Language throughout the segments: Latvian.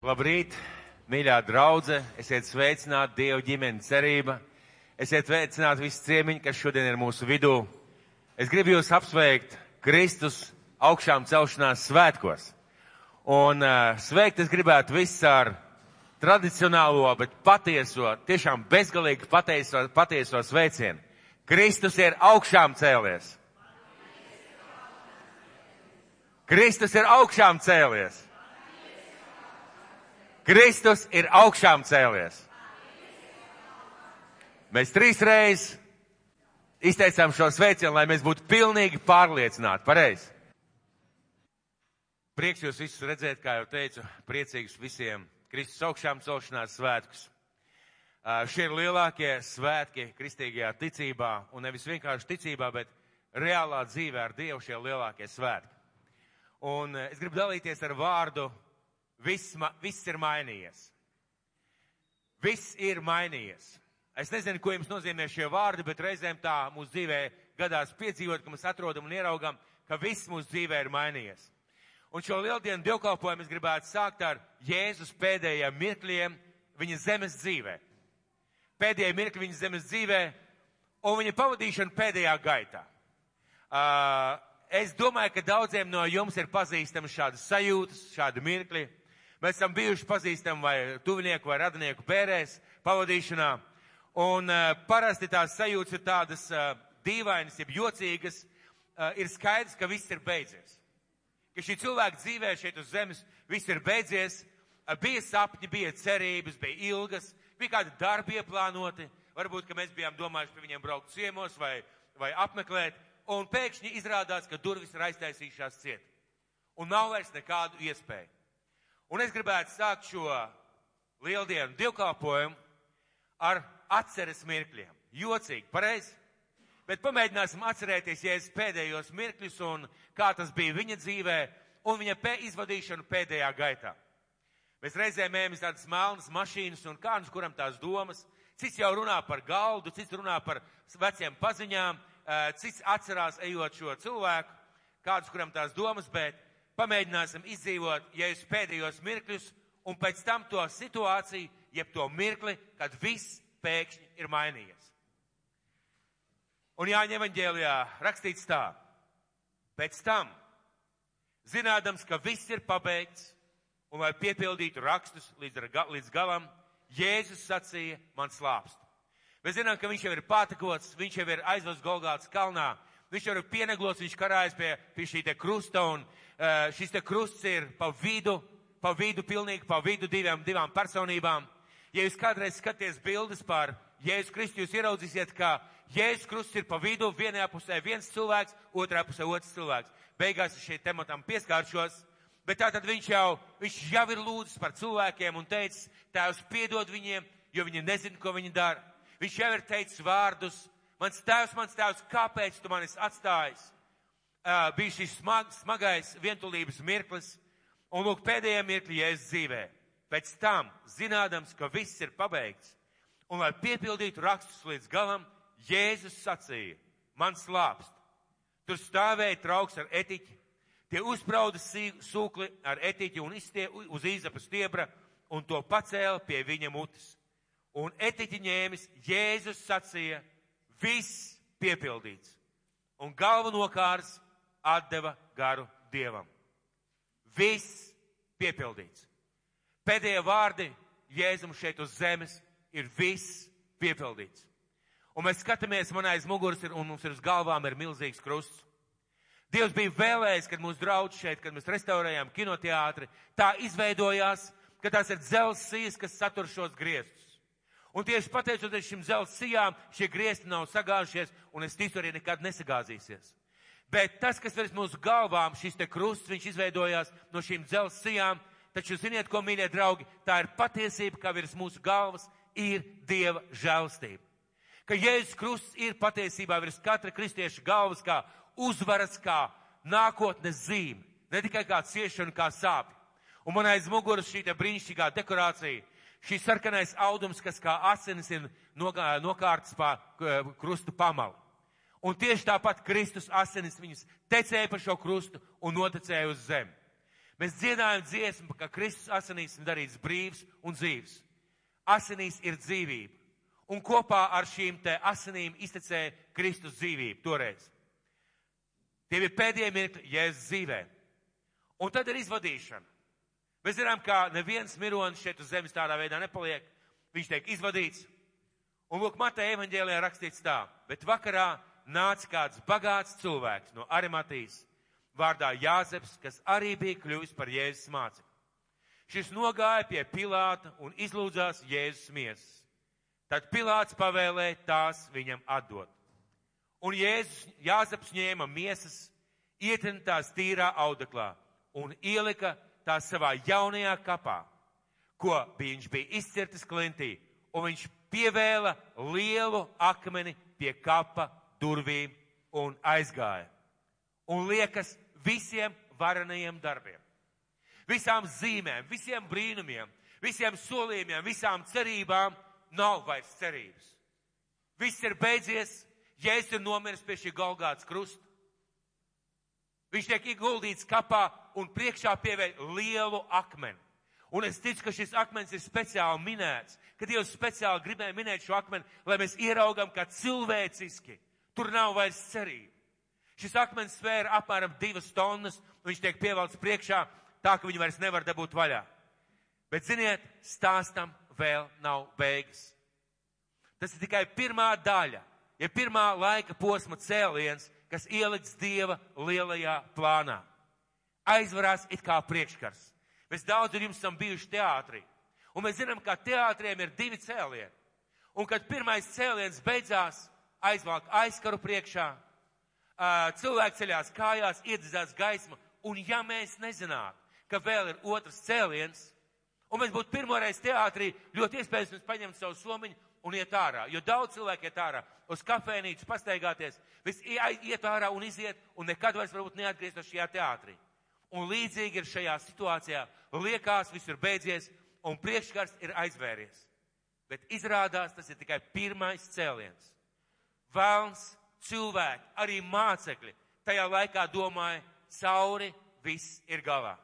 Labrīt, mīļā draudze, esiet sveicināti Dieva ģimenes cerība. Esiet sveicināti visi ciemiņi, kas šodien ir mūsu vidū. Es gribu jūs apsveikt Kristus augšām celšanās svētkos. Un uh, sveikt es gribētu visus ar tradicionālo, bet patieso, tiešām bezgalīgi patieso, patieso sveicienu. Kristus ir augšām cēlies. Kristus ir augšām cēlies. Kristus ir augšām cēlies. Mēs trīs reizes izteicām šo sveicienu, lai mēs būtu pilnīgi pārliecināti. Pareizi. Prieks jūs visus redzēt, kā jau teicu, priecīgus visiem Kristus augšām celšanās svētkus. Šie ir lielākie svētki kristīgajā ticībā, un nevis vienkārši ticībā, bet reālā dzīvē ar Dievu šie lielākie svētki. Un es gribu dalīties ar vārdu viss, viss ir mainījies. Viss ir mainījies. Es nezinu, ko jums nozīmē šie vārdi, bet reizēm tā mūsu dzīvē gadās piedzīvot, ka mēs atrodam un ieraugam, ka viss mūsu dzīvē ir mainījies. Un šo lieldienu dievkalpojumu es gribētu sākt ar Jēzus pēdējiem mirkļiem viņa zemes dzīvē. Pēdējie mirkļi viņa zemes dzīvē un viņa pavadīšana pēdējā gaitā. Uh, es domāju, ka daudziem no jums ir pazīstami šādas sajūtas, šādi mirkļi. Mēs esam bijuši pazīstami vai tuvinieku vai radinieku pērēs pavadīšanā. Un uh, parasti tās sajūtas ir tādas uh, dīvainas, jeb jocīgas. Uh, ir skaidrs, ka viss ir beidzies. Ka šī cilvēka dzīvē šeit uz zemes viss ir beidzies. Uh, bija sapņi, bija cerības, bija ilgas, bija kādi darbi ieplānoti. Varbūt, ka mēs bijām domājuši pie viņiem braukt ciemos vai, vai apmeklēt. Un pēkšņi izrādās, ka durvis ir aiztaisījušās ciet. Un nav vairs nekādu iespēju. Un es gribētu sākt šo lieldienu divkāpojumu ar atceres mirkļiem. Jocīgi, pareizi? Bet pamēģināsim atcerēties Jēzus pēdējos mirkļus un kā tas bija viņa dzīvē un viņa pē izvadīšanu pēdējā gaitā. Mēs reizēm ejam uz tādas melnas mašīnas un kādus, kuram tās domas. Cits jau runā par galdu, cits runā par veciem paziņām, cits atcerās ejot šo cilvēku, kādus, kuram tās domas, bet pamēģināsim izdzīvot Jēzus pēdējos mirkļus un pēc tam to situāciju, jeb to mirkli, kad viss pēkšņi ir mainījies. Un Jāņa evaņģēlijā rakstīts tā. Pēc tam, zinādams, ka viss ir pabeigts, un lai piepildītu rakstus līdz, līdz galam, Jēzus sacīja, man slāpst. Mēs zinām, ka viņš jau ir pātakots, viņš jau ir aizvests Golgāts kalnā, viņš jau ir pieneglots, viņš karājas pie, pie šī te krusta, un šis te krusts ir pa vidu, pa vidu, pilnīgi pa vidu divām, divām personībām. Ja jūs kādreiz skaties bildes par Jēzus Kristu, jūs ieraudzīsiet, ka Jēzus Krusts ir pa vidu, vienajā pusē viens cilvēks, otrā pusē otrs cilvēks. Beigās es šeit tematam pieskāršos, bet tātad viņš jau, viņš jau ir lūdzis par cilvēkiem un teicis, tēvs piedod viņiem, jo viņi nezina, ko viņi dara. Viņš jau ir teicis vārdus, Mans tēvs, mans tēvs, kāpēc tu manis atstājis? Uh, bija šis smag, smagais vientulības mirklis, un lūk, pēdējā mirkļa Jēzus dzīvē. Pēc tam, zinādams, ka viss ir pabeigts, un lai piepildītu rakstus līdz galam, Jēzus sacīja, man slāpst. Tur stāvēja trauks ar etiķi, tie uzprauda sūkli ar etiķi un izstie, uz īzapa stiebra, un to pacēla pie viņa mutes. Un etiķi ņēmis, Jēzus sacīja, viss piepildīts. Un galvenokārs atdeva garu Dievam. Viss piepildīts. Pēdējie vārdi Jēzum šeit uz zemes ir viss piepildīts. Un mēs skatāmies, man aiz muguras ir, un mums ir uz galvām ir milzīgs krusts. Dievs bija vēlējis, kad mūsu draudz šeit, kad mēs restaurējām kinoteātri, tā izveidojās, ka tās ir dzelsīs, kas satur šos griestus. Un tieši pateicoties šim zelta sijām, šie griezti nav sagājušies, un es ticu arī nekad nesagāzīsies. Bet tas, kas virs mūsu galvām, šis te krusts, viņš izveidojās no šīm sijām, taču ziniet, ko, mīļie draugi, tā ir patiesība, ka virs mūsu galvas ir Dieva žēlstība. Ka Jēzus krusts ir patiesībā virs katra kristieša galvas kā uzvaras, kā nākotnes zīme. Ne tikai kā ciešana, kā sāpju. Un man aiz muguras šī brīnišķīgā dekorācija šis sarkanais audums, kas kā asinis ir nokārts pa krustu pamalu. Un tieši tāpat Kristus asinis viņus tecēja pa šo krustu un notecēja uz zemi. Mēs dziedājam dziesmu, ka Kristus asinīs ir darīts brīvs un dzīvs. Asinīs ir dzīvība. Un kopā ar šīm te asinīm iztecēja Kristus dzīvību toreiz. Tie bija pēdējie mirkļi Jēzus dzīvē. Un tad ir izvadīšana. Mēs zinām, ka neviens mironis šeit uz zemes tādā veidā nepaliek. Viņš tiek izvadīts. Un lūk, Mateja evaņģēlijā rakstīts tā, bet vakarā nāca kāds bagāts cilvēks no Arimatijas vārdā Jāzeps, kas arī bija kļuvis par Jēzus māci. Šis nogāja pie Pilāta un izlūdzās Jēzus miesas. Tad Pilāts pavēlēja tās viņam atdot. Un Jēzus Jāzeps ņēma miesas, ietin tās tīrā audeklā un ielika tās savā jaunajā kapā, ko viņš bija izcirtis klintī, un viņš pievēla lielu akmeni pie kapa durvīm un aizgāja. Un liekas visiem varenajiem darbiem, visām zīmēm, visiem brīnumiem, visiem solījumiem, visām cerībām nav vairs cerības. Viss ir beidzies, Jēzus ir nomiris pie šī Golgāts krusta. Viņš tiek ieguldīts kapā un priekšā pievēj lielu akmeni. Un es ticu, ka šis akmens ir speciāli minēts, ka Dievs speciāli gribēja minēt šo akmeni, lai mēs ieraugam, kā cilvēciski tur nav vairs cerība. Šis akmens svēra apmēram divas tonnas, un viņš tiek pievelts priekšā tā, ka viņu vairs nevar dabūt vaļā. Bet, ziniet, stāstam vēl nav beigas. Tas ir tikai pirmā daļa, ja pirmā laika posma cēliens, kas ielikts Dieva lielajā plānā. Aizvarās it kā priekškars. Mēs daudz ar jums esam bijuši teātrī. Un mēs zinām, ka teātriem ir divi cēlieni. Un kad pirmais cēliens beidzās, aizvāk aizkaru priekšā, cilvēks ceļās kājās, iedzedzās gaisma, un ja mēs nezinātu, ka vēl ir otrs cēliens, un mēs būtu pirmoreiz teātrī, ļoti iespējams mēs paņemtu savu somiņu un iet ārā, jo daudz cilvēku iet ārā uz kafēnīcu, pastaigāties, viss iet ārā un iziet, un nekad vairs varbūt neatgrieztos šajā teātrī. Un līdzīgi ir šajā situācijā, liekas, viss ir beidzies, un priekškars ir aizvēries. Bet izrādās, tas ir tikai pirmais cēliens. Vēlns cilvēki, arī mācekļi, tajā laikā domāja, cauri viss ir galā.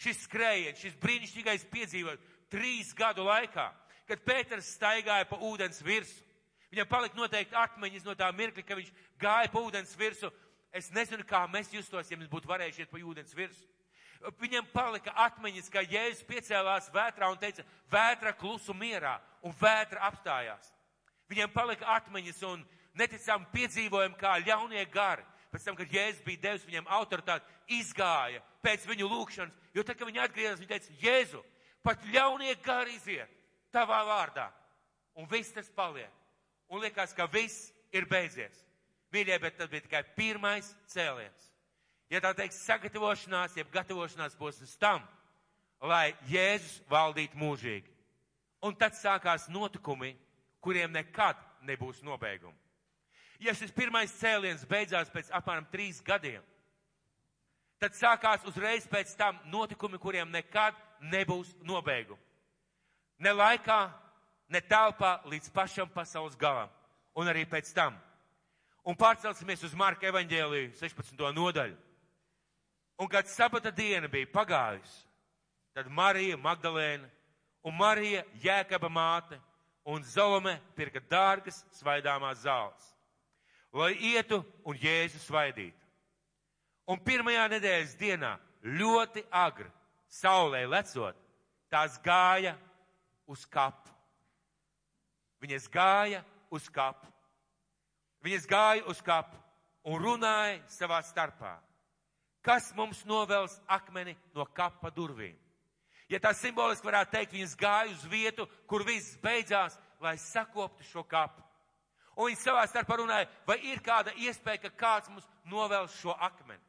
Šis skrējiens, šis brīnišķīgais piedzīvojums trīs gadu laikā, kad Pēters staigāja pa ūdens virsmu. Viņam palika noteikti atmiņas no tā mirkļa, ka viņš gāja pa ūdens virsmu. Es nezinu, kā mēs justos, ja mēs būtu varējuši iet pa ūdens virsmu. Viņam palika atmiņas, ka Jēzus piecēlās vētrā un teica, vētra klusu mierā, un vētra apstājās. Viņam palika atmiņas un neticām piedzīvojam kā ļaunie gari. Pēc tam, kad Jēzus bija devis viņam autoritāti, izgāja pēc viņu lūgšanas, jo tad, kad viņi atgriezās, viņi teica, Jēzu, pat ļaunie gari iziet tavā vārdā. Un viss tas paliek. Un liekas, ka viss ir beidzies. Mīļie, bet tas bija tikai pirmais cēliens. Ja tā teiks sagatavošanās, jeb gatavošanās posms tam, lai Jēzus valdītu mūžīgi. Un tad sākās notikumi, kuriem nekad nebūs nobeiguma. Ja šis pirmais cēliens beidzās pēc apmēram trīs gadiem, tad sākās uzreiz pēc tam notikumi, kuriem nekad nebūs nobeiguma. Ne laikā, ne telpā līdz pašam pasaules galam, un arī pēc tam. Un pārcelsimies uz Marka evaņģēliju 16. nodaļu. Un kad sabata diena bija pagājusi, tad Marija Magdalēna un Marija Jēkaba māte un Zolome pirka dārgas svaidāmās zāles lai ietu un Jēzu svaidītu. Un pirmajā nedēļas dienā ļoti agri, saulē lecot, tās gāja uz kapu. Viņas gāja uz kapu. Viņas gāja uz kapu un runāja savā starpā. Kas mums novels akmeni no kapa durvīm? Ja tā simboliski varētu teikt, viņas gāja uz vietu, kur viss beidzās, lai sakoptu šo kapu. Un viņi savā starpā runāja, vai ir kāda iespēja, ka kāds mums novēls šo akmeni.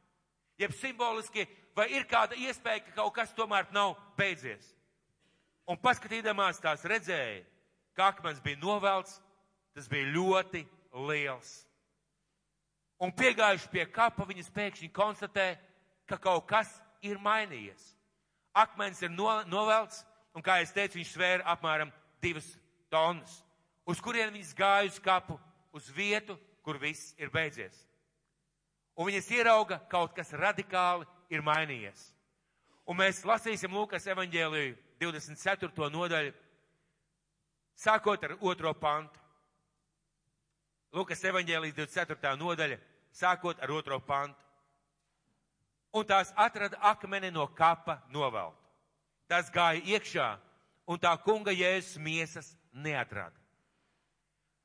Jeb simboliski, vai ir kāda iespēja, ka kaut kas tomēr nav beidzies. Un paskatīdamās tās redzēja, ka akmens bija novelts, tas bija ļoti liels. Un piegājuši pie kapa, viņas pēkšņi konstatē, ka kaut kas ir mainījies. Akmens ir no, novelts, un kā es teicu, viņš svēra apmēram divas tonnas uz kurien viņas gāja uz kapu, uz vietu, kur viss ir beidzies. Un viņas ierauga, kaut kas radikāli ir mainījies. Un mēs lasīsim Lūkas evaņģēliju 24. nodaļu, sākot ar otro pantu. Lūkas evaņģēlijas 24. nodaļa, sākot ar otro pantu. Un tās atrada akmeni no kapa noveltu. Tas gāja iekšā, un tā kunga jēzus miesas neatrada.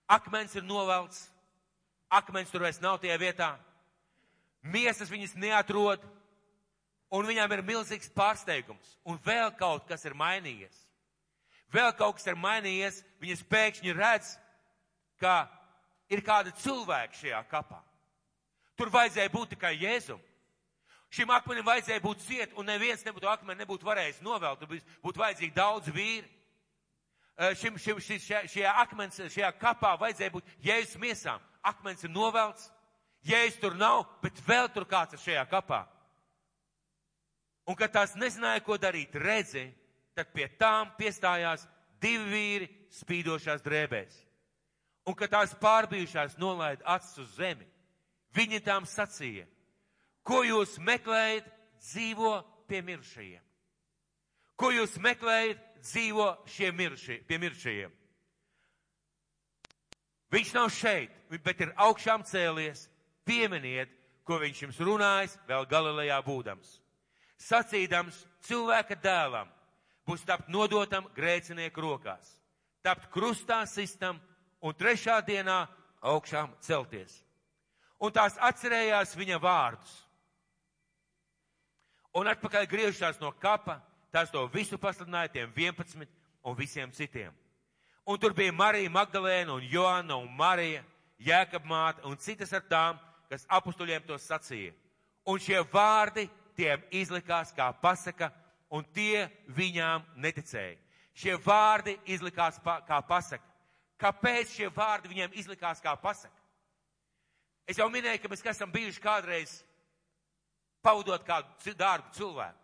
Akmens ir novelts, akmens tur vairs nav tajā vietā, miesas viņas neatrod, un viņām ir milzīgs pārsteigums, un vēl kaut kas ir mainījies. Vēl kaut kas ir mainījies, viņas pēkšņi redz, ka ir kāda cilvēka šajā kapā. Tur vajadzēja būt tikai Jēzum. Šim akmenim vajadzēja būt ciet, un neviens nebūtu akmeni nebūtu varējis novelt, būtu vajadzīgi daudz vīri. Šim, šim, šis, šajā akmens, šajā kapā vajadzēja būt Jēzus miesām. Akmens ir novelts, Jēzus tur nav, bet vēl tur kāds ir šajā kapā. Un, kad tās nezināja, ko darīt, redzi, tad pie tām piestājās divi vīri spīdošās drēbēs. Un, kad tās pārbijušās nolaida acis uz zemi, viņi tām sacīja, ko jūs meklējat dzīvo pie miršajiem? Ko jūs meklējat dzīvo šie miršie, pie miršajiem? Viņš nav šeit, bet ir augšām cēlies. Pieminiet, ko viņš jums runājis vēl Galilejā būdams. Sacīdams cilvēka dēlam būs tapt nodotam grēcinieku rokās, tapt krustā sistam un trešā dienā augšām celties. Un tās atcerējās viņa vārdus. Un atpakaļ griežās no kapa, tās to visu pasludināja tiem 11 un visiem citiem. Un tur bija Marija Magdalēna un Joana un Marija, Jēkab māte un citas ar tām, kas apustuļiem to sacīja. Un šie vārdi tiem izlikās kā pasaka, un tie viņām neticēja. Šie vārdi izlikās pa, kā pasaka. Kāpēc šie vārdi viņiem izlikās kā pasaka? Es jau minēju, ka mēs esam bijuši kādreiz pavadot kādu dārgu cilvēku.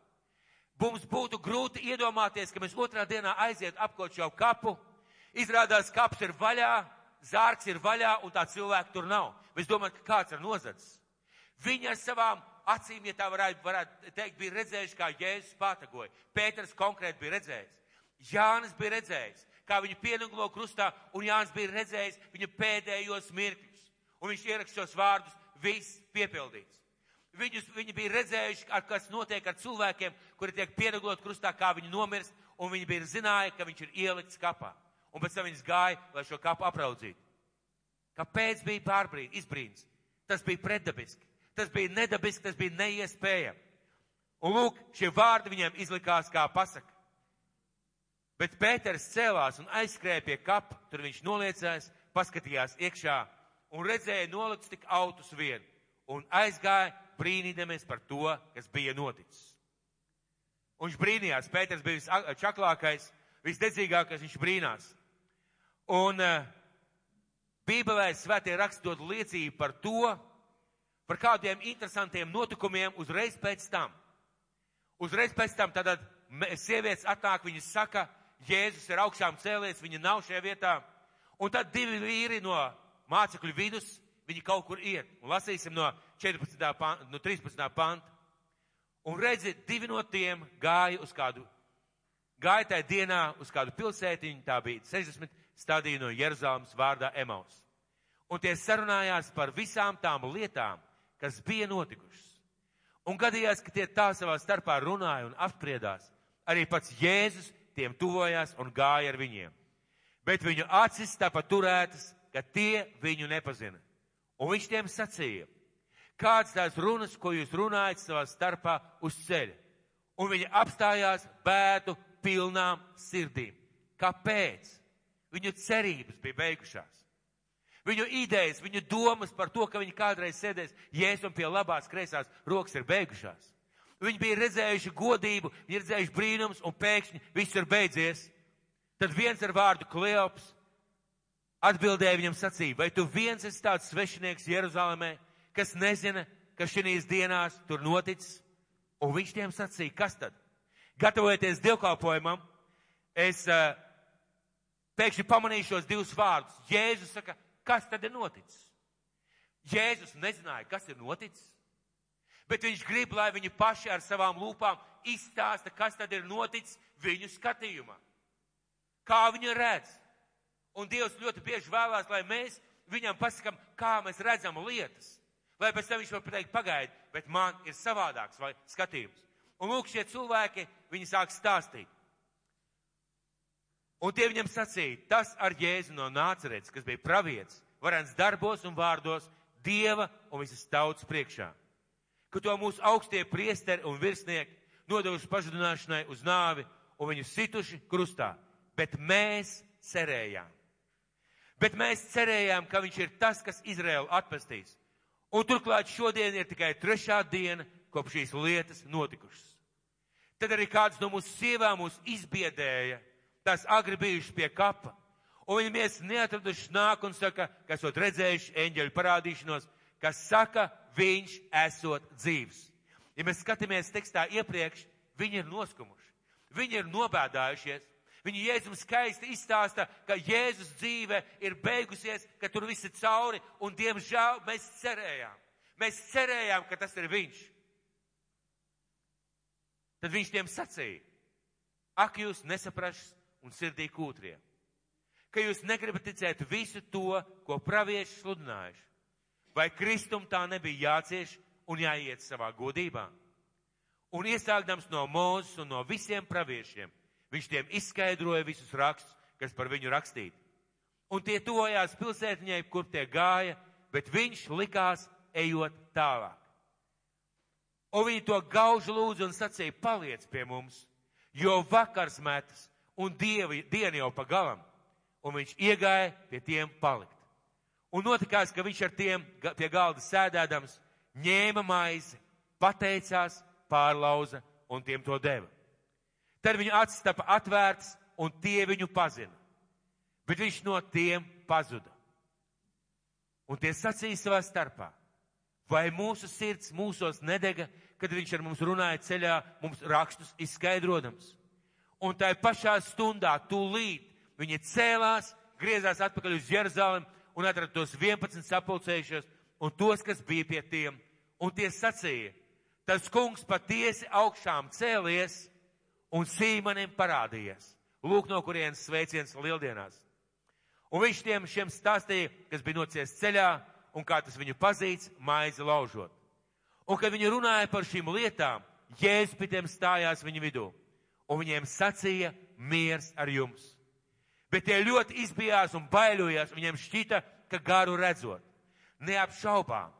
Mums būtu grūti iedomāties, ka mēs otrā dienā aiziet apkot šo kapu, izrādās kaps ir vaļā, zārks ir vaļā un tā cilvēka tur nav. Mēs domājam, ka kāds ir nozadzis. Viņi ar savām acīm, ja tā varētu, varētu teikt, bija redzējuši, kā Jēzus patagoja. Pēters konkrēti bija redzējis. Jānis bija redzējis, kā viņu pienaglo krustā, un Jānis bija redzējis viņa pēdējos mirkļus. Un viņš ieraksta šos vārdus, viss piepildīts. Viņus, viņi bija redzējuši, kas notiek ar cilvēkiem, kuri tiek piereglot krustā, kā viņi nomirst, un viņi bija zināja, ka viņš ir ielikts kapā. Un pēc tam viņas gāja, lai šo kapu apraudzītu. Kāpēc bija pārbrīd, izbrīns? Tas bija pretdabiski, tas bija nedabiski, tas bija neiespējami. Un lūk, šie vārdi viņiem izlikās kā pasaka. Bet Pēters cēlās un aizskrēja pie kapa, tur viņš noliecās, paskatījās iekšā un redzēja nolikts tik autus vien un aizgāja brīnīdamies par to, kas bija noticis. Un viņš brīnījās, Pēters bija visčaklākais, visdedzīgākais, viņš brīnās. Un uh, Bībelē svētie rakstot liecību par to, par kādiem interesantiem notikumiem uzreiz pēc tam. Uzreiz pēc tam tad sievietes atnāk, viņas saka, Jēzus ir augšām cēlies, viņa nav šajā vietā. Un tad divi vīri no mācekļu vidus, viņi kaut kur iet. Un lasīsim no 14. Panta, no 13. panta. Un redzi, divi no tiem gāja uz kādu, gāja tajā dienā uz kādu pilsētiņu, tā bija 60 stadiju no Jeruzalemes vārdā Emaus. Un tie sarunājās par visām tām lietām, kas bija notikušas. Un gadījās, ka tie tā savā starpā runāja un apspriedās. Arī pats Jēzus tiem tuvojās un gāja ar viņiem. Bet viņu acis tāpat turētas, ka tie viņu nepazina. Un viņš tiem sacīja, kāds tās runas, ko jūs runājat savā starpā uz ceļa. Un viņi apstājās bēdu pilnām sirdīm. Kāpēc? Viņu cerības bija beigušās. Viņu idejas, viņu domas par to, ka viņi kādreiz sēdēs jēzus un pie labās kreisās rokas ir beigušās. Viņi bija redzējuši godību, viņi redzējuši brīnums un pēkšņi viss ir beidzies. Tad viens ar vārdu Kleops atbildēja viņam sacīja, vai tu viens esi tāds svešinieks Jeruzalemē, kas nezina, kas šīs dienās tur noticis? Un viņš tiem sacīja, kas tad? Gatavojoties dievkalpojumam, es uh, pēkšņi pamanīju šos divus vārdus. Jēzus saka, kas tad ir noticis? Jēzus nezināja, kas ir noticis, Bet viņš grib, lai viņi paši ar savām lūpām izstāsta, kas tad ir noticis viņu skatījumā. Kā viņi redz. Un Dievs ļoti bieži vēlās, lai mēs viņam pasakam, kā mēs redzam lietas. Lai pēc tam viņš var pateikt, pagaidi, bet man ir savādāks vai skatījums. Un lūk, šie cilvēki, viņi sāk stāstīt. Un tie viņam sacīja, tas ar Jēzu no nācerēts, kas bija pravietis, varens darbos un vārdos, Dieva un visas tautas priekšā. Ka to mūsu augstie priesteri un virsnieki nodevuši pažudināšanai uz nāvi un viņu situši krustā. Bet mēs cerējām. Bet mēs cerējām, ka viņš ir tas, kas Izraēlu atpestīs. Un turklāt šodien ir tikai trešā diena, kopš šīs lietas notikušas. Tad arī kāds no mūsu sievām mūs izbiedēja tās agri bijušas pie kapa. Un viņi mēs neatraduši nāk un saka, ka esot redzējuši eņģeļu parādīšanos, kas saka, viņš esot dzīvs. Ja mēs skatāmies tekstā iepriekš, viņi ir noskumuši. Viņi ir nobēdājušies. Viņi Jēzum skaisti izstāsta, ka Jēzus dzīve ir beigusies, ka tur viss ir cauri, un diemžēl mēs cerējām. Mēs cerējām, ka tas ir viņš. Tad viņš tiem sacīja, ak jūs nesaprašat un sirdī kūtrie. Ka jūs negribat ticēt visu to, ko pravieši sludinājuši. Vai Kristum tā nebija jācieš un jāiet savā godībā? Un iesākdams no mūzes un no visiem praviešiem, viņš tiem izskaidroja visus rakstus, kas par viņu rakstīti. Un tie tojās pilsētņai, kur tie gāja, bet viņš likās ejot tālāk. Un viņi to gauži lūdza un sacīja, paliec pie mums, jo vakars metas un dievi, diena jau pa galam, un viņš iegāja pie tiem palikt. Un notikās, ka viņš ar tiem pie galda sēdēdams ņēma maizi, pateicās, pārlauza un tiem to deva. Tad viņa acis tapa atvērts un tie viņu pazina. Bet viņš no tiem pazuda. Un tie sacīja savā starpā, vai mūsu sirds mūsos nedega, kad viņš ar mums runāja ceļā, mums rakstus izskaidrodams un tai pašā stundā, tūlīt, viņi cēlās, griezās atpakaļ uz Jeruzalem un atrada tos 11 sapulcējušies un tos, kas bija pie tiem. Un tie sacīja, tas kungs patiesi augšām cēlies un sīmanim parādījies. Lūk, no kurienes sveiciens lieldienās. Un viņš tiem šiem stāstīja, kas bija nocies ceļā un kā tas viņu pazīts, maizi laužot. Un kad viņi runāja par šīm lietām, Jēzus pie tiem stājās viņu vidū un viņiem sacīja miers ar jums. Bet tie ļoti izbijās un bailojās, viņiem šķita, ka garu redzot. Neapšaubām,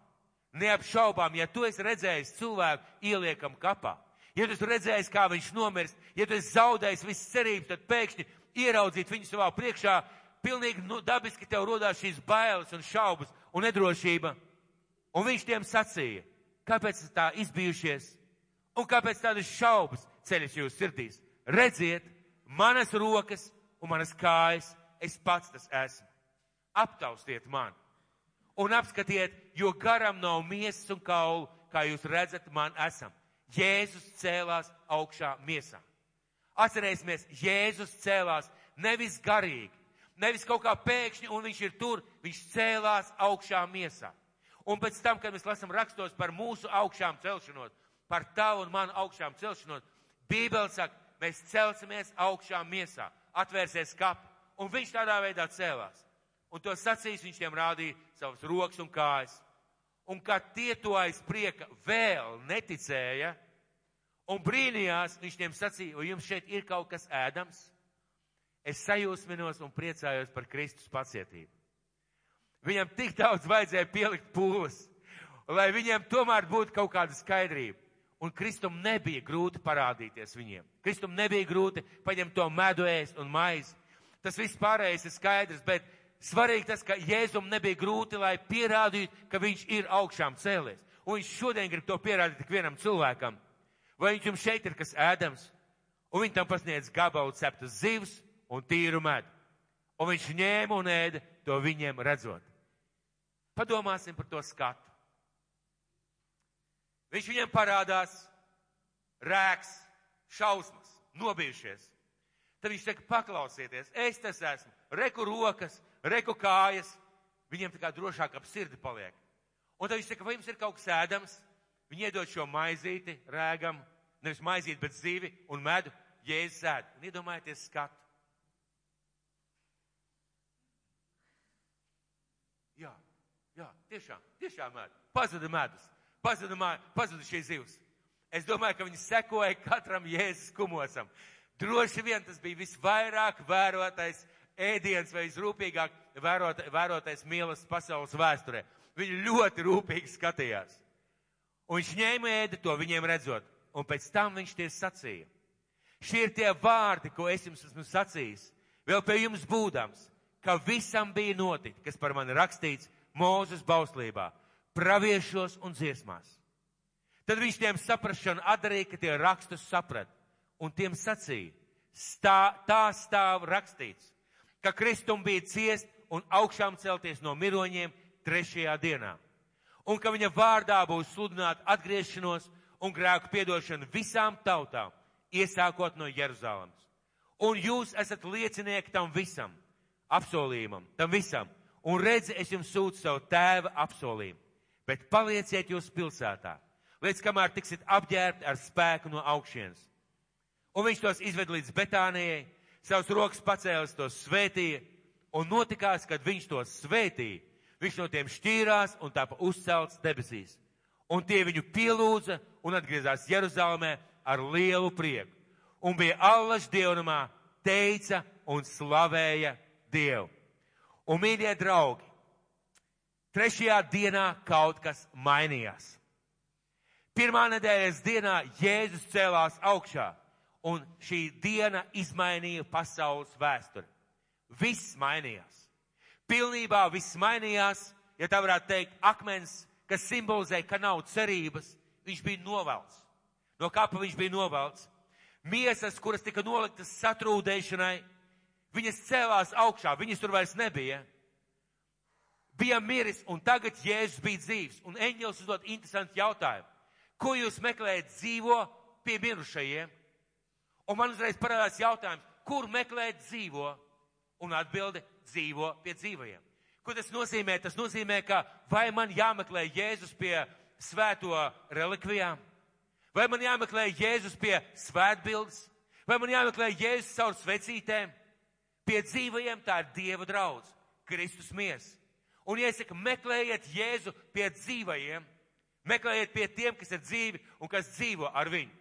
neapšaubām, ja tu esi redzējis cilvēku ieliekam kapā, ja tu esi redzējis, kā viņš nomirst, ja tu esi zaudējis visas cerības, tad pēkšņi ieraudzīt viņu savā priekšā, pilnīgi nu, dabiski tev rodās šīs bailes un šaubas un nedrošība. Un viņš tiem sacīja, kāpēc tā izbijušies un kāpēc tādas šaubas, ceļas jūsu sirdīs. Redziet, manas rokas un manas kājas, es pats tas esmu. Aptaustiet mani un apskatiet, jo garam nav miesas un kaulu, kā jūs redzat, man esam. Jēzus cēlās augšā miesā. Atcerēsimies, Jēzus cēlās nevis garīgi, nevis kaut kā pēkšņi, un viņš ir tur, viņš cēlās augšā miesā. Un pēc tam, kad mēs lasām rakstos par mūsu augšām celšanos, par tavu un manu augšām celšanos, Bībele saka, mēs celsimies augšā miesā, atvērsies kap, un viņš tādā veidā cēlās. Un to sacīs viņš tiem rādīja savas rokas un kājas. Un kad tie to aiz prieka vēl neticēja un brīnījās, viņš tiem sacīja, vai jums šeit ir kaut kas ēdams? Es sajūsminos un priecājos par Kristus pacietību. Viņam tik daudz vajadzēja pielikt pūles, lai viņiem tomēr būtu kaut kāda skaidrība. Un Kristum nebija grūti parādīties viņiem. Kristum nebija grūti paņemt to medu ēst un maizi. Tas viss pārējais ir skaidrs, bet svarīgi tas, ka Jēzum nebija grūti, lai pierādītu, ka viņš ir augšām cēlies. Un viņš šodien grib to pierādīt tik vienam cilvēkam. Vai viņš jums šeit ir kas ēdams? Un viņi tam pasniedz gabalu ceptas zivs un tīru medu. Un viņš ņēma un ēda to viņiem redzot. Padomāsim par to skatu. Viņš viņiem parādās, rēks, šausmas, nobijušies. Tad viņš saka, paklausieties, es tas esmu, reku rokas, reku kājas, viņiem tā kā drošāk ap sirdi paliek. Un tad viņš saka, vai jums ir kaut kas ēdams? Viņi iedod šo maizīti rēgam, nevis maizīti, bet zīvi un medu. Jēzus ēd. Un iedomājieties skatu. Jā, jā, tiešām, tiešām ēd. Pazuda medus, pazuda, pazuda šīs zivs. Es domāju, ka viņi sekoja katram Jēzus kumosam. Droši vien tas bija visvairāk vērotais ēdiens vai visrūpīgāk vērot, vērotais mīlas pasaules vēsturē. Viņi ļoti rūpīgi skatījās. Un viņš ņēma ēdi to viņiem redzot, un pēc tam viņš tie sacīja. Šie ir tie vārdi, ko es jums esmu sacījis, vēl pie jums būdams, ka visam bija notikt, kas par mani rakstīts Mūzes bauslībā, praviešos un dziesmās. Tad viņš tiem saprašanu atdarīja, ka tie rakstus saprat, un tiem sacīja, stā, tā stāv rakstīts, ka Kristum bija ciest un augšām celties no miroņiem trešajā dienā, un ka viņa vārdā būs sludināt atgriešanos un grēku piedošanu visām tautām, iesākot no Jeruzalemes. Un jūs esat liecinieki tam visam, apsolījumam, tam visam. Un redzi, es jums sūtu savu tēva apsolījumu, bet palieciet jūs pilsētā, līdz kamēr tiksit apģērbti ar spēku no augšienes. Un viņš tos izved līdz Betānijai, savus rokas pacēlis, tos svētīja, un notikās, kad viņš tos svētīja, viņš no tiem šķīrās un tāpa uzcelts debesīs. Un tie viņu pielūdza un atgriezās Jeruzalemē ar lielu prieku. Un bija allaž dievnamā, teica un slavēja Dievu. Un, mīļie draugi, trešajā dienā kaut kas mainījās. Pirmā nedēļas dienā Jēzus cēlās augšā, un šī diena izmainīja pasaules vēsturi. Viss mainījās. Pilnībā viss mainījās, ja tā varētu teikt, akmens, kas simbolizē, ka nav cerības, viņš bija novelts. No kapa viņš bija novelts. Miesas, kuras tika noliktas satrūdēšanai, viņas cēlās augšā, viņas tur vairs nebija. Bija miris, un tagad Jēzus bija dzīves. Un eņģels uzdod interesantu jautājumu. Ko jūs meklējat dzīvo pie mirušajiem? Un man uzreiz parādās jautājums, kur meklēt dzīvo? Un atbilde dzīvo pie dzīvajiem. Ko tas nozīmē? Tas nozīmē, ka vai man jāmeklē Jēzus pie svēto relikvijām? Vai man jāmeklē Jēzus pie svētbildes? Vai man jāmeklē Jēzus caur svecītēm? Pie dzīvajiem tā ir Dieva draudz, Kristus mies. Un, saku, meklējiet Jēzu pie dzīvajiem, meklējiet pie tiem, kas ir dzīvi un kas dzīvo ar viņu.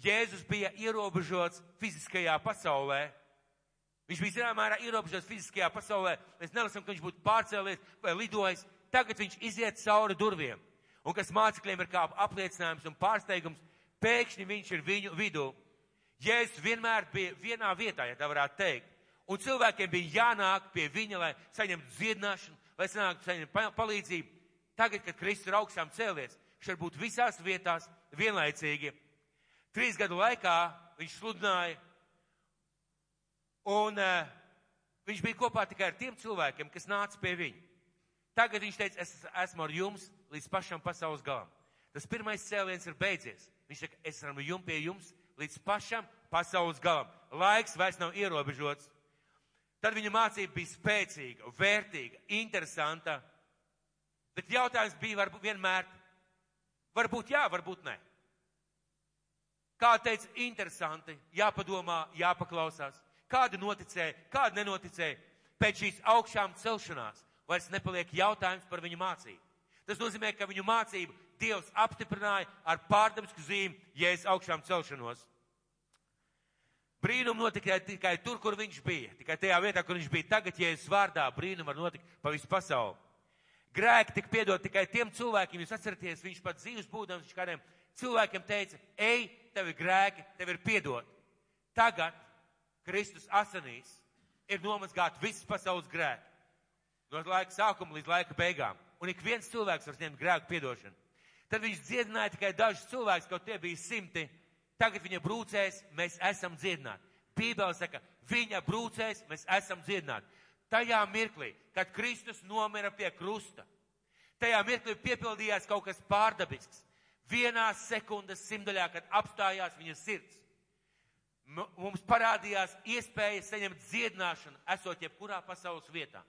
Jēzus bija ierobežots fiziskajā pasaulē. Viņš bija zināmā mērā ierobežots fiziskajā pasaulē. Mēs nelasām, ka viņš būtu pārcēlies vai lidojis. Tagad viņš iziet cauri durvīm un kas mācekļiem ir kā apliecinājums un pārsteigums, pēkšņi viņš ir viņu vidū. Jēzus vienmēr bija vienā vietā, ja tā varētu teikt. Un cilvēkiem bija jānāk pie viņa, lai saņemtu dziedināšanu, lai saņemtu, saņemtu palīdzību. Tagad, kad Kristus ir augstām cēlies, viņš var būt visās vietās vienlaicīgi. Trīs gadu laikā viņš sludināja, un uh, viņš bija kopā tikai ar tiem cilvēkiem, kas nāca pie viņa. Tagad viņš teica, es esmu ar jums līdz pašam pasaules galam. Tas pirmais cēliens ir beidzies. Viņš saka, es esmu jums pie jums līdz pašam pasaules galam. Laiks vairs nav ierobežots. Tad viņa mācība bija spēcīga, vērtīga, interesanta. Bet jautājums bija varbūt vienmēr, varbūt jā, varbūt nē. Kā teica, interesanti, jāpadomā, jāpaklausās. Kāda noticēja, kāda nenoticēja pēc šīs augšām celšanās vairs nepaliek jautājums par viņu mācību. Tas nozīmē, ka viņu mācību Dievs apstiprināja ar pārdabisku zīmi, jēzus augšām celšanos. Brīnum notika tikai tur, kur viņš bija. Tikai tajā vietā, kur viņš bija tagad, jēzus vārdā, brīnum var notikt pa visu pasauli. Grēki tika piedot tikai tiem cilvēkiem, jūs atceraties, viņš pat dzīves būdams, viņš kādiem cilvēkiem teica, ej, tev ir grēki, tev ir piedot. Tagad Kristus asanīs ir nomazgāt visas pasaules grēki no laika sākuma līdz laika beigām. Un ik viens cilvēks var saņemt grēku piedošanu. Tad viņš dziedināja tikai dažus cilvēkus, kaut tie bija simti. Tagad viņa brūcēs, mēs esam dziedināti. Bībele saka, viņa brūcēs, mēs esam dziedināti. Tajā mirklī, kad Kristus nomira pie krusta, tajā mirklī piepildījās kaut kas pārdabisks. Vienā sekundes simtaļā, kad apstājās viņa sirds, mums parādījās iespēja saņemt dziedināšanu, esot jebkurā pasaules vietā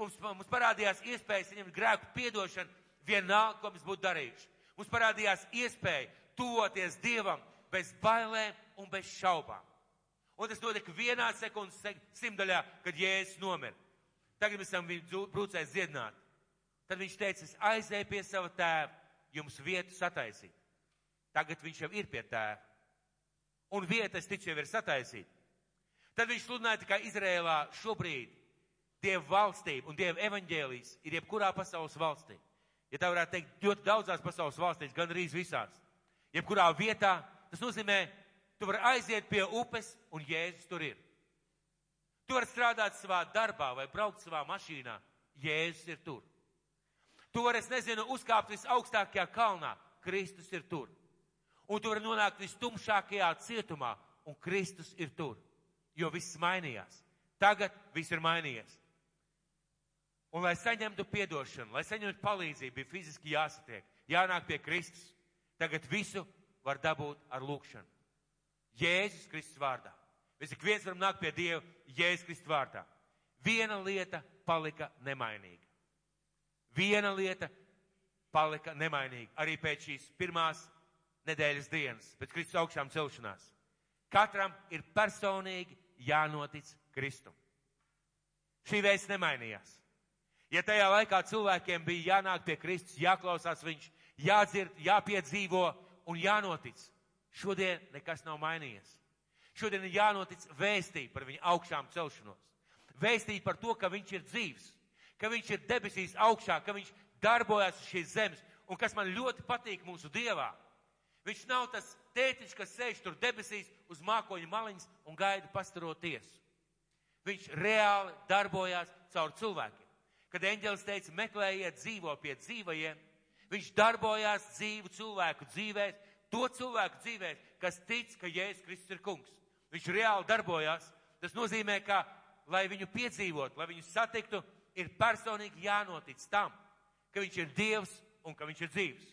mums, mums parādījās iespējas saņemt grēku piedošanu vienalga, ko mēs būtu darījuši. Mums parādījās iespēja tuvoties Dievam bez bailēm un bez šaubām. Un tas notika vienā sekundes simtaļā, kad Jēzus nomira. Tagad mēs esam viņu brūcējis dziedināt. Tad viņš teica, es aizēju pie sava tēva, jums vietu sataisīt. Tagad viņš jau ir pie tēva. Un vieta, es ticu, jau ir sataisīta. Tad viņš sludināja tikai Izrēlā šobrīd Dieva valstība un Dieva evaņģēlijas ir jebkurā pasaules valstī. Ja tā varētu teikt, ļoti daudzās pasaules valstīs, gan arī visās. Jebkurā vietā, tas nozīmē, tu vari aiziet pie upes un Jēzus tur ir. Tu vari strādāt savā darbā vai braukt savā mašīnā, Jēzus ir tur. Tu vari, es nezinu, uzkāpt visaugstākajā kalnā, Kristus ir tur. Un tu vari nonākt vistumšākajā cietumā, un Kristus ir tur. Jo viss mainījās. Tagad viss ir mainījies. Un, lai saņemtu piedošanu, lai saņemtu palīdzību, bija fiziski jāsatiek, jānāk pie Kristus. Tagad visu var dabūt ar lūkšanu. Jēzus Kristus vārdā. Mēs ik viens varam nākt pie Dieva Jēzus Kristus vārdā. Viena lieta palika nemainīga. Viena lieta palika nemainīga arī pēc šīs pirmās nedēļas dienas, pēc Kristus augšām celšanās. Katram ir personīgi jānotic Kristum. Šī vēsts nemainījās. Ja tajā laikā cilvēkiem bija jānāk pie Kristus, jāklausās viņš, jādzird, jāpiedzīvo un jānotic, šodien nekas nav mainījies. Šodien ir jānotic vēstīt par viņa augšām celšanos. Vēstīt par to, ka viņš ir dzīvs, ka viņš ir debesīs augšā, ka viņš darbojas uz šīs zemes. Un kas man ļoti patīk mūsu Dievā, viņš nav tas tētiņš, kas sēž tur debesīs uz mākoņa maliņas un gaida pastaroties. Viņš reāli darbojās caur cilvēkiem. Kad eņģelis teica, meklējiet dzīvo pie dzīvajiem, viņš darbojās dzīvu cilvēku dzīvēs, to cilvēku dzīvēs, kas tic, ka Jēzus Kristus ir kungs. Viņš reāli darbojās. Tas nozīmē, ka, lai viņu piedzīvot, lai viņu satiktu, ir personīgi jānotic tam, ka viņš ir Dievs un ka viņš ir dzīvs.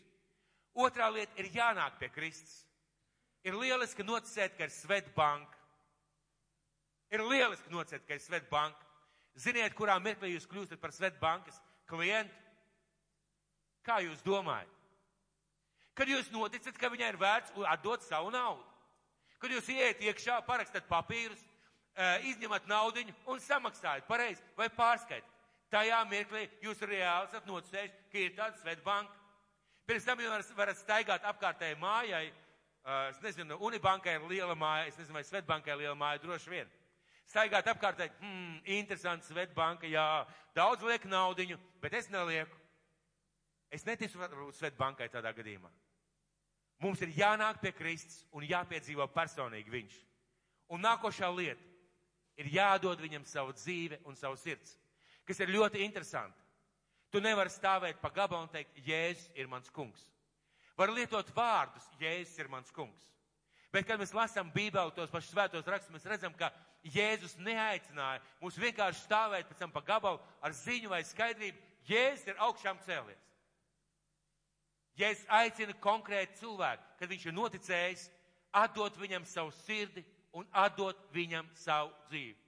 Otrā lieta ir jānāk pie Kristus. Ir lieliski noticēt, ka ir Svetbanka. Ir lieliski noticēt, ka ir Svetbanka. Ziniet, kurā mirklī jūs kļūstat par Svetbankas klientu? Kā jūs domājat? Kad jūs noticat, ka viņai ir vērts atdot savu naudu. Kad jūs ieiet iekšā, parakstat papīrus, izņemat naudiņu un samaksājat pareizi vai pārskaitat. Tajā mirklī jūs reāli esat noticējuši, ka ir tāda Svetbanka. Pirms tam jūs varat staigāt apkārtēji mājai. Es nezinu, Unibankai ir liela māja, es nezinu, vai Svetbankai ir liela māja, droši vien staigāt apkārtēji, hmm, interesanti, Svetbanka, jā, daudz liek naudiņu, bet es nelieku. Es neticu Svetbankai tādā gadījumā. Mums ir jānāk pie Kristus un jāpiedzīvo personīgi viņš. Un nākošā lieta ir jādod viņam savu dzīvi un savu sirds, kas ir ļoti interesanti. Tu nevari stāvēt pa gabalu un teikt, Jēzus ir mans kungs. Var lietot vārdus, Jēzus ir mans kungs. Bet, kad mēs lasām Bībeli, tos pašus svētos rakstus, mēs redzam, ka Jēzus neaicināja mūs vienkārši stāvēt pēc tam pa gabalu ar ziņu vai skaidrību. Jēzus ir augšām cēlies. Jēzus aicina konkrēti cilvēku, kad viņš ir noticējis, atdot viņam savu sirdi un atdot viņam savu dzīvi.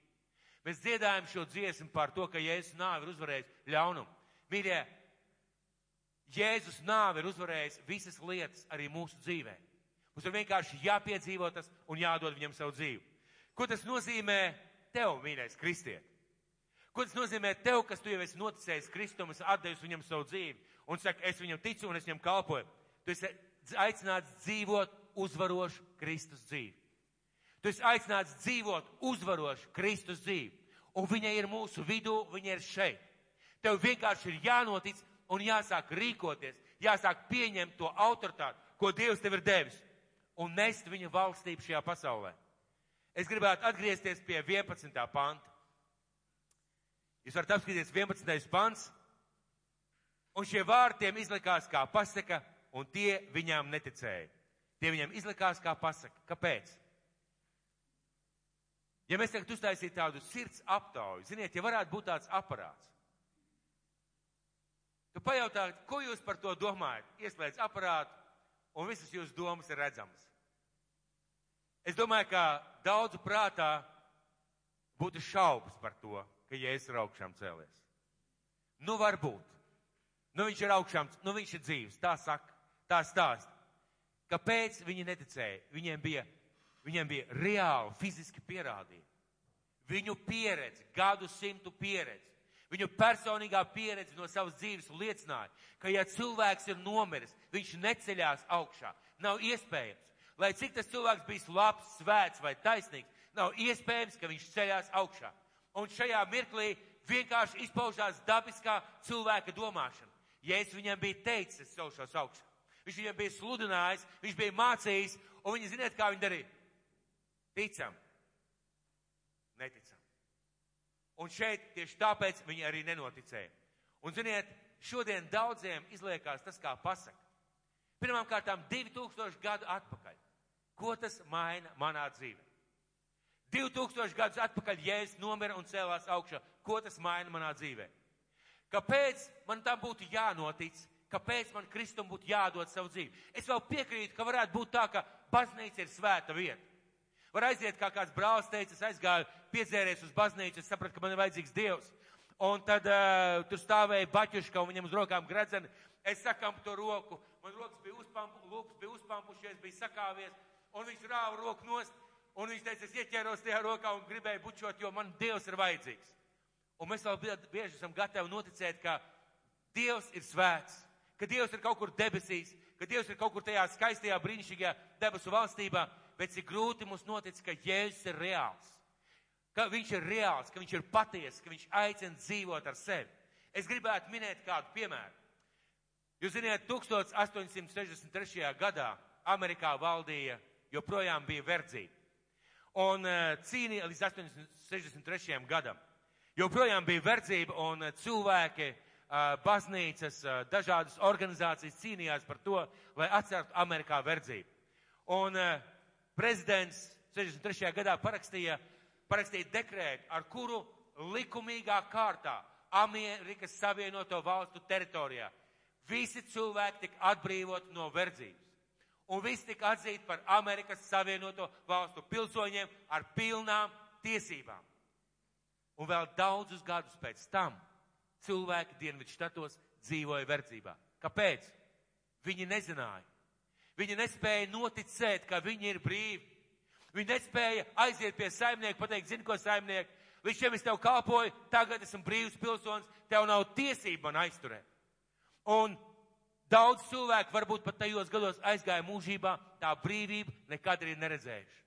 Mēs dziedājam šo dziesmu par to, ka Jēzus nāvi ir uzvarējis ļaunumu. Mīļie, Jēzus nāvi ir uzvarējis visas lietas arī mūsu dzīvē. Mums ir vienkārši jāpiedzīvo tas un jādod viņam savu dzīvi. Ko tas nozīmē tev, mīļais kristiet? Ko tas nozīmē tev, kas tu jau esi noticējis Kristum, esi atdevis viņam savu dzīvi un saka, es viņam ticu un es viņam kalpoju? Tu esi aicināts dzīvot uzvarošu Kristus dzīvi. Tu esi aicināts dzīvot uzvarošu Kristus dzīvi. Un viņa ir mūsu vidū, viņa ir šeit. Tev vienkārši ir jānotic un jāsāk rīkoties, jāsāk pieņemt to autoritāti, ko Dievs tev ir devis, un nest viņa valstību šajā pasaulē. Es gribētu atgriezties pie 11. panta. Jūs varat apskatīties 11. pants, un šie vārtiem izlikās kā pasaka, un tie viņām neticēja. Tie viņam izlikās kā pasaka. Kāpēc? Ja mēs tagad uztaisītu tādu sirds aptauju, ziniet, ja varētu būt tāds aparāts, tu pajautā, ko jūs par to domājat? Ieslēdz aparātu, un visas jūsu domas ir redzamas. Es domāju, ka daudzu prātā būtu šaubas par to, ka Jēzus ir augšām cēlies. Nu, varbūt. Nu, viņš ir augšām, nu, viņš ir dzīves, tā saka. tā stāsta. Kāpēc viņi neticēja? Viņiem bija, viņiem bija reāli, fiziski pierādījumi. Viņu pieredze, gadu simtu pieredze, viņu personīgā pieredze no savas dzīves liecināja, ka ja cilvēks ir nomiris, viņš neceļās augšā. Nav iespējams. Lai cik tas cilvēks bijis labs, svēts vai taisnīgs, nav iespējams, ka viņš ceļās augšā. Un šajā mirklī vienkārši izpaužās dabiskā cilvēka domāšana. Es viņam biju teicis, es celšos augšā. Viņš viņam bija sludinājis, viņš bija mācījis, un viņi ziniet, kā viņi darīja. Ticam, neticam. Un šeit tieši tāpēc viņi arī nenoticēja. Un ziniet, šodien daudziem izliekās tas kā pasaka. Pirmām kārtām 2000 gadu atpakaļ. Ko tas maina manā dzīvē? 2000 gadus atpakaļ Jēzus nomira un cēlās augšā. Ko tas maina manā dzīvē? Kāpēc man tam būtu jānotic? Kāpēc man Kristum būtu jādod savu dzīvi? Es vēl piekrītu, ka varētu būt tā, ka baznīca ir svēta vieta. Var aiziet, kā kāds brālis teica, es aizgāju, piedzēries uz baznīcu, es sapratu, ka man ir vajadzīgs Dievs. Un tad uh, tur stāvēja baķuška un viņam uz rokām gredzeni. Es sakām to roku, man rokas bija uzpampu, lūpas bija uzpampušies, bija sakāvies, un viņš rāva roku nost, un viņš teica, es ieķēros tajā rokā un gribēju bučot, jo man Dievs ir vajadzīgs. Un mēs vēl bieži esam gatavi noticēt, ka Dievs ir svēts, ka Dievs ir kaut kur debesīs, ka Dievs ir kaut kur tajā skaistajā, brīnišķīgajā debesu valstībā, bet cik grūti mums notic, ka Jēzus ir reāls, ka viņš ir reāls, ka viņš ir patiesa, ka viņš aicina dzīvot ar sevi. Es gribētu minēt kādu piemēru. Jūs zināt, 1863. gadā Amerikā valdīja, joprojām bija verdzība. Un uh, cīnīja līdz 863. gadam. Joprojām bija verdzība un eh, cilvēki, eh, baznīcas, eh, dažādas organizācijas cīnījās par to, lai atceltu Amerikā verdzību. Un prezidents 63. gadā parakstīja, parakstīja dekrētu, ar kuru likumīgā kārtā Amerikas Savienoto valstu teritorijā visi cilvēki tika atbrīvoti no verdzības. Un visi tika atzīti par Amerikas Savienoto valstu pilsoņiem ar pilnām tiesībām. Un vēl daudzus gadus pēc tam cilvēki Dienvidu štatos dzīvoja verdzībā. Kāpēc? Viņi nezināja. Viņi nespēja noticēt, ka viņi ir brīvi. Viņi nespēja aiziet pie saimnieka, pateikt, zini, ko saimnieki, līdz šim es tev kalpoju, tagad esmu brīvs pilsonis, tev nav tiesība man aizturēt. Un daudz cilvēku varbūt pat tajos gados aizgāja mūžībā, tā brīvība nekad arī neredzējuši.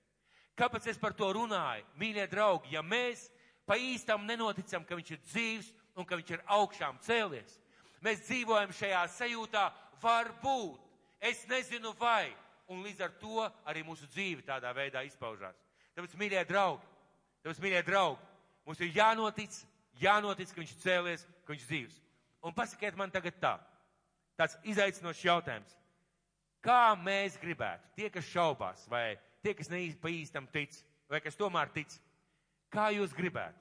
Kāpēc es par to runāju? Mīļie draugi, ja mēs pa īstam nenoticam, ka viņš ir dzīvs un ka viņš ir augšām cēlies. Mēs dzīvojam šajā sajūtā, varbūt, es nezinu vai, un līdz ar to arī mūsu dzīve tādā veidā izpaužās. Tāpēc, mīļie draugi, tāpēc, mīļie draugi, mums ir jānotic, jānotic, ka viņš cēlies, ka viņš dzīvs. Un pasakiet man tagad tā, tāds izaicinošs jautājums. Kā mēs gribētu, tie, kas šaubās, vai tie, kas neīsti pa īstam tic, vai kas tomēr tic, Kā jūs gribētu?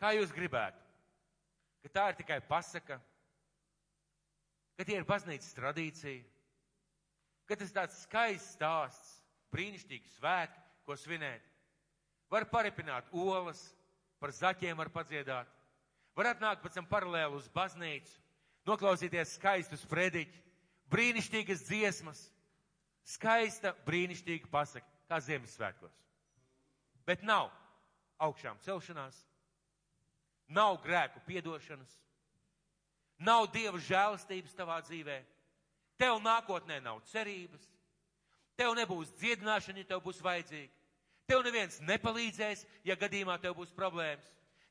Kā jūs gribētu? Ka tā ir tikai pasaka, ka tie ir baznīcas tradīcija, ka tas tāds skaists stāsts, brīnišķīgs svētki, ko svinēt. Var paripināt olas, par zaķiem var padziedāt, var atnākt pēc tam paralēli uz baznīcu, noklausīties skaistus prediķi, brīnišķīgas dziesmas, skaista, brīnišķīga pasaka, kā Ziemassvētkos bet nav augšām celšanās, nav grēku piedošanas, nav dieva žēlastības tavā dzīvē, tev nākotnē nav cerības, tev nebūs dziedināšana, ja tev būs vajadzīga, tev neviens nepalīdzēs, ja gadījumā tev būs problēmas,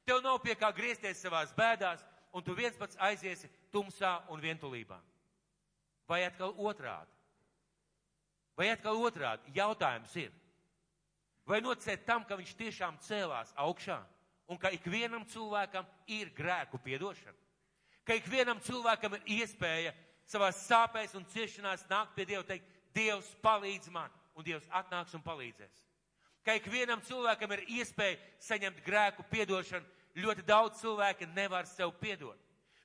tev nav pie kā griezties savās bēdās, un tu viens pats aiziesi tumsā un vientulībā. Vai atkal otrādi? Vai atkal otrādi? Jautājums ir, vai noticēt tam, ka viņš tiešām cēlās augšā un ka ikvienam cilvēkam ir grēku piedošana. Ka ikvienam cilvēkam ir iespēja savās sāpēs un ciešanās nākt pie Dieva un teikt, Dievs palīdz man, un Dievs atnāks un palīdzēs. Ka ikvienam cilvēkam ir iespēja saņemt grēku piedošanu, ļoti daudz cilvēki nevar sev piedot.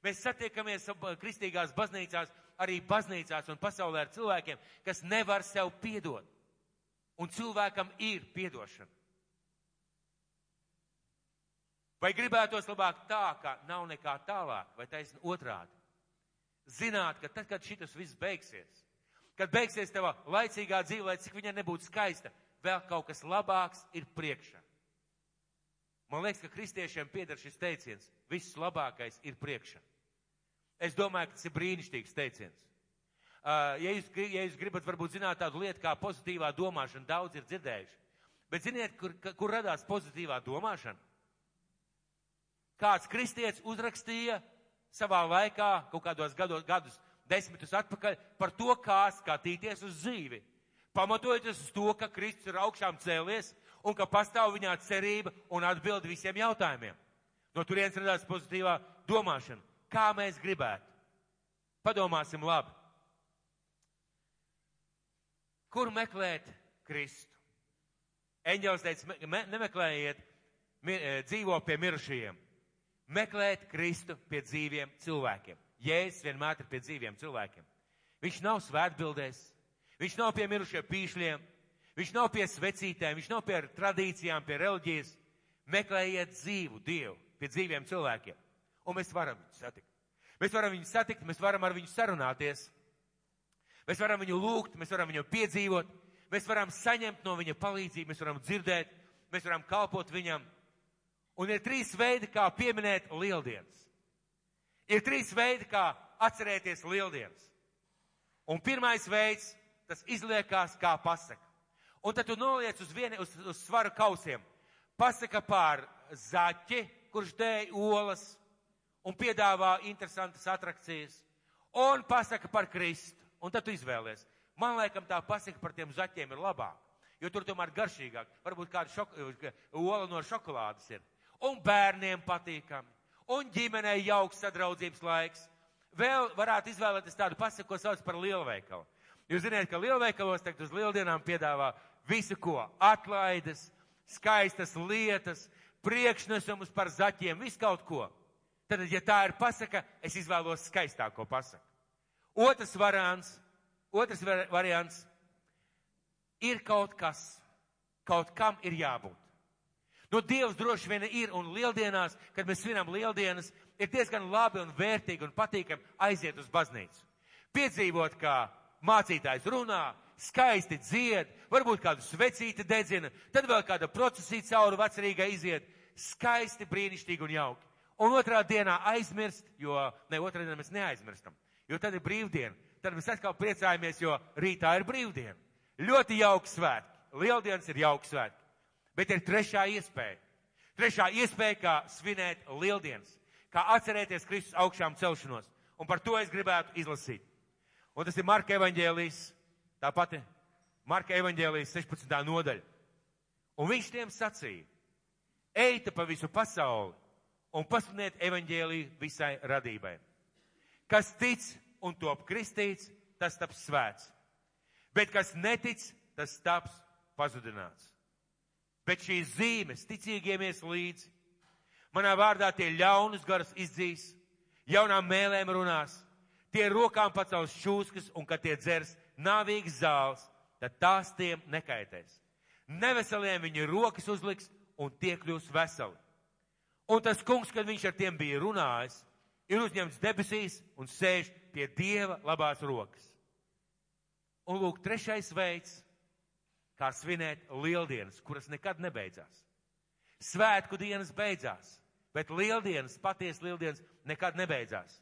Mēs satiekamies kristīgās baznīcās, arī baznīcās un pasaulē ar cilvēkiem, kas nevar sev piedot un cilvēkam ir piedošana. Vai gribētos labāk tā, ka nav nekā tālāk, vai taisni otrādi? zināt, ka tad, kad šitas viss beigsies, kad beigsies tava laicīgā dzīve, lai cik viņa nebūtu skaista, vēl kaut kas labāks ir priekšā. Man liekas, ka kristiešiem pieder šis teiciens - viss labākais ir priekšā. Es domāju, ka tas ir brīnišķīgs teiciens. Uh, ja jūs, ja jūs gribat varbūt zināt tādu lietu kā pozitīvā domāšana, daudz ir dzirdējuši. Bet ziniet, kur, kur radās pozitīvā domāšana? Kāds kristietis uzrakstīja savā laikā, kaut kādos gados, gadus desmitus atpakaļ, par to, kā skatīties uz dzīvi. Pamatojoties uz to, ka Kristus ir augšām cēlies un ka pastāv viņā cerība un atbildi visiem jautājumiem. No turienes radās pozitīvā domāšana. Kā mēs gribētu? Padomāsim labi. Kur meklēt Kristu? Eņģēlis teica, me, nemeklējiet, mi, e, dzīvo pie mirušajiem. Meklēt Kristu pie dzīviem cilvēkiem. Jēzus vienmēr ir pie dzīviem cilvēkiem. Viņš nav svētbildēs, viņš nav pie mirušiem pīšļiem, viņš nav pie svecītēm, viņš nav pie tradīcijām, pie reliģijas. Meklējiet dzīvu Dievu pie dzīviem cilvēkiem. Un mēs varam viņu satikt. Mēs varam viņu satikt, mēs varam ar viņu sarunāties. Mēs varam viņu lūgt, mēs varam viņu piedzīvot, mēs varam saņemt no viņa palīdzību, mēs varam dzirdēt, mēs varam kalpot viņam. Un ir trīs veidi, kā pieminēt lieldienas. Ir trīs veidi, kā atcerēties lieldienas. Un pirmais veids, tas izliekās kā pasaka. Un tad tu noliec uz, vieni, uz, uz svaru kausiem. Pasaka par zaķi, kurš dēja olas un piedāvā interesantas atrakcijas. Un pasaka par Kristu. Un tad tu izvēlies. Man liekas, tā pasaka par tiem zaķiem ir labāka. Jo tur tomēr garšīgāk. Varbūt kāda šok, ola no šokolādes ir. Un bērniem patīkami. Un ģimenei jauks sadraudzības laiks. Vēl varētu izvēlēties tādu pasaku, ko sauc par lielveikalu. Jūs zināt, ka lielveikalos tagad uz lieldienām piedāvā visu ko - atlaides, skaistas lietas, priekšnesumus par zaķiem, visu kaut ko. Tad, ja tā ir pasaka, es izvēlos skaistāko pasaku. Otrs variants Otrs variants ir kaut kas, kaut kam ir jābūt. Nu, Dievs droši vien ir, un lieldienās, kad mēs svinam lieldienas, ir diezgan labi un vērtīgi un patīkami aiziet uz baznīcu. Piedzīvot, kā mācītājs runā, skaisti dzied, varbūt kādu svecīti dedzina, tad vēl kāda procesija cauri vecerīgai iziet, skaisti, brīnišķīgi un jauki. Un otrā dienā aizmirst, jo ne otrā dienā mēs neaizmirstam, jo tad ir brīvdiena tad mēs atkal priecājamies, jo rītā ir brīvdiena. Ļoti jauks svētki. Lieldienas ir jauks svētki. Bet ir trešā iespēja. Trešā iespēja, kā svinēt lieldienas, kā atcerēties Kristus augšām celšanos. Un par to es gribētu izlasīt. Un tas ir Marka evaņģēlijas, tā pati Marka evaņģēlijas 16. nodaļa. Un viņš tiem sacīja, eita pa visu pasauli un pasludiniet evaņģēliju visai radībai. Kas tic un top kristīts, tas taps svēts. Bet kas netic, tas taps pazudināts. Bet šīs zīmes ticīgiem ies līdzi. Manā vārdā tie ļaunus garas izdzīs, jaunām mēlēm runās, tie rokām pacels šūskas un kad tie dzers nāvīgas zāles, tad tās tiem nekaitēs. Neveseliem viņi rokas uzliks un tie kļūs veseli. Un tas kungs, kad viņš ar tiem bija runājis, ir uzņemts debesīs un sēž pie Dieva labās rokas. Un lūk, trešais veids, kā svinēt lieldienas, kuras nekad nebeidzās. Svētku dienas beidzās, bet lieldienas, patiesi lieldienas, nekad nebeidzās.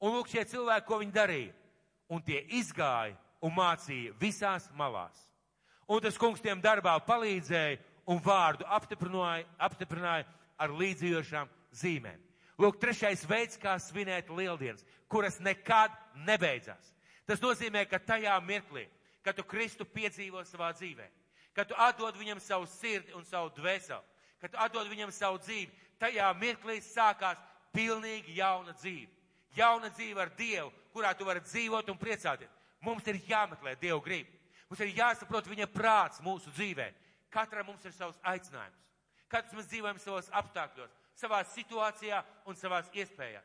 Un lūk, šie cilvēki, ko viņi darīja, un tie izgāja un mācīja visās malās. Un tas kungs tiem darbā palīdzēja un vārdu apstiprināja, apstiprināja ar līdzījošām zīmēm. Lūk, trešais veids, kā svinēt lieldienas, kuras nekad nebeidzās. Tas nozīmē, ka tajā mirklī, kad tu Kristu piedzīvo savā dzīvē, kad tu atdod viņam savu sirdi un savu dvēseli, kad tu atdod viņam savu dzīvi, tajā mirklī sākās pilnīgi jauna dzīve. Jauna dzīve ar Dievu, kurā tu vari dzīvot un priecāties. Mums ir jāmeklē Dievu grība. Mums ir jāsaprot viņa prāts mūsu dzīvē. Katram mums ir savs aicinājums. Katrs mēs dzīvojam savos apstākļos savā situācijā un savās iespējās.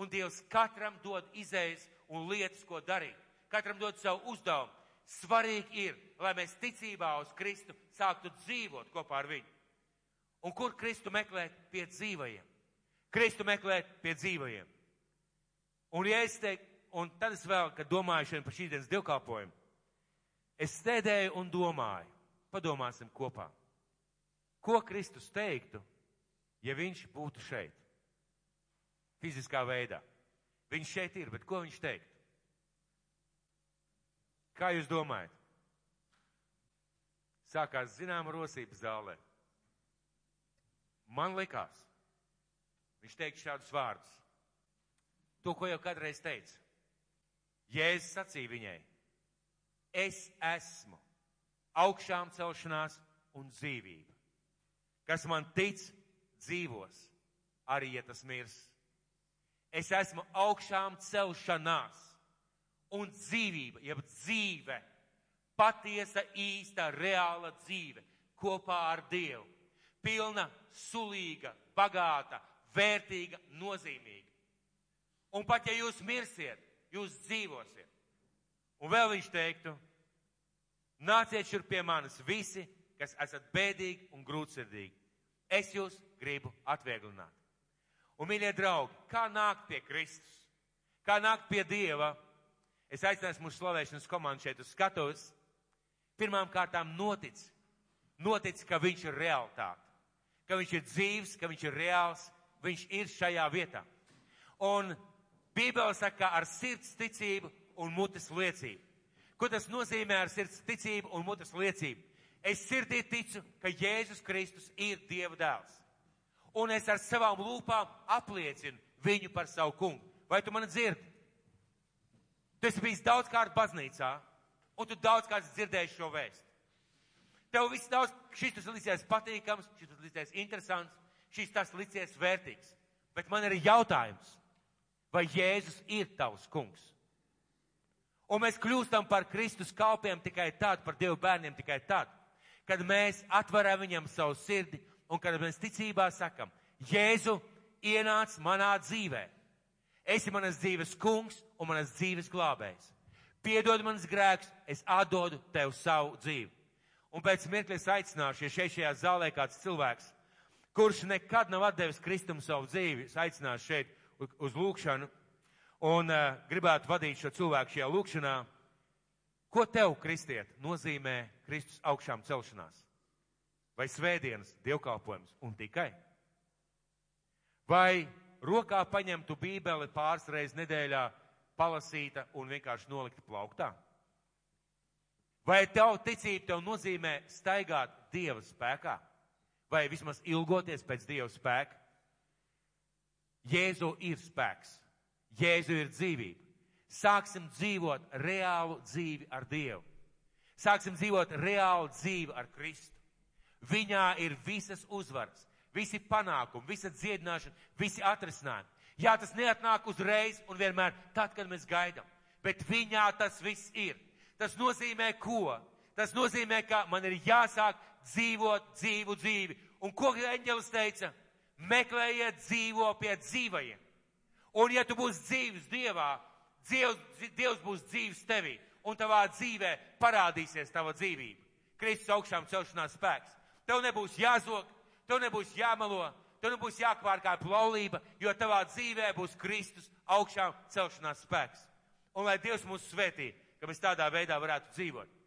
Un Dievs katram dod izējas un lietas, ko darīt. Katram dod savu uzdevumu. Svarīgi ir, lai mēs ticībā uz Kristu sāktu dzīvot kopā ar viņu. Un kur Kristu meklēt pie dzīvajiem? Kristu meklēt pie dzīvajiem. Un ja es teiktu, un tad es vēl, kad domāju šodien par šīs dienas divkalpojumu, es stēdēju un domāju, padomāsim kopā, ko Kristus teiktu, ja viņš būtu šeit, fiziskā veidā. Viņš šeit ir, bet ko viņš teiktu? Kā jūs domājat? Sākās zināma rosība zālē. Man likās, viņš teiks šādus vārdus. To, ko jau kādreiz teica. Jēzus sacīja viņai, es esmu augšām celšanās un dzīvība. Kas man tic, dzīvos, arī ja tas mirs. Es esmu augšām celšanās un dzīvība, jeb dzīve, patiesa, īsta, reāla dzīve kopā ar Dievu. Pilna, sulīga, bagāta, vērtīga, nozīmīga. Un pat ja jūs mirsiet, jūs dzīvosiet. Un vēl viņš teiktu, nāciet šur pie manis visi, kas esat bēdīgi un grūtsirdīgi. Es jūs gribu atvieglināt. Un, mīļie draugi, kā nākt pie Kristus? Kā nākt pie Dieva? Es aicināšu mūsu slavēšanas komandu šeit uz skatuves. Pirmām kārtām notic. Notic, ka viņš ir realitāte. Ka viņš ir dzīves, ka viņš ir reāls. Viņš ir šajā vietā. Un Bībele saka ar sirds ticību un mutes liecību. Ko tas nozīmē ar sirds ticību un mutes liecību? Es sirdī ticu, ka Jēzus Kristus ir Dieva dēls. Un es ar savām lūpām apliecinu viņu par savu kungu. Vai tu mani dzirdi? Tu esi bijis daudz kārt baznīcā, un tu daudz kārt dzirdēji šo vēstu. Tev viss daudz, šis tas licies patīkams, šis tas licies interesants, šis tas licies vērtīgs. Bet man ir jautājums, vai Jēzus ir tavs kungs? Un mēs kļūstam par Kristus kalpiem tikai tad, par Dievu bērniem tikai tad, kad mēs atveram viņam savu sirdi un kad mēs ticībā sakam, Jēzu ienāc manā dzīvē. Esi manas dzīves kungs un manas dzīves glābējs. Piedod manas grēks, es atdodu tev savu dzīvi. Un pēc mirkļa es aicināšu, ja šeit šajā zālē kāds cilvēks, kurš nekad nav atdevis Kristum savu dzīvi, es aicināšu šeit uz lūkšanu un uh, gribētu vadīt šo cilvēku šajā lūkšanā. Ko tev, kristiet, nozīmē Kristus augšām celšanās? Vai svētdienas dievkalpojums un tikai? Vai rokā paņemtu bībeli pāris reizes nedēļā, palasīta un vienkārši nolikta plauktā? Vai tev ticība tev nozīmē staigāt Dieva spēkā? Vai vismaz ilgoties pēc Dieva spēka? Jēzu ir spēks, Jēzu ir dzīvība. Sāksim dzīvot reālu dzīvi ar Dievu. Sāksim dzīvot reālu dzīvi ar Kristu. Viņā ir visas uzvaras, visi panākumi, visa dziedināšana, visi atrisinājumi. Jā, tas neatnāk uzreiz un vienmēr tad, kad mēs gaidām, bet viņā tas viss ir. Tas nozīmē ko? Tas nozīmē, ka man ir jāsāk dzīvot dzīvu dzīvi. Un ko eņģelis teica? Meklējiet dzīvo pie dzīvajiem. Un ja tu būsi dzīves Dievā, Dievs, Dievs būs dzīves tevī. Un tavā dzīvē parādīsies tava dzīvība. Kristus augšām celšanās spēks. Tev nebūs jāzog, tev nebūs jāmelo, tev nebūs jākvārkā plaulība, jo tavā dzīvē būs Kristus augšām celšanās spēks. Un lai Dievs mūs svētī, ka mēs tādā veidā varētu dzīvot.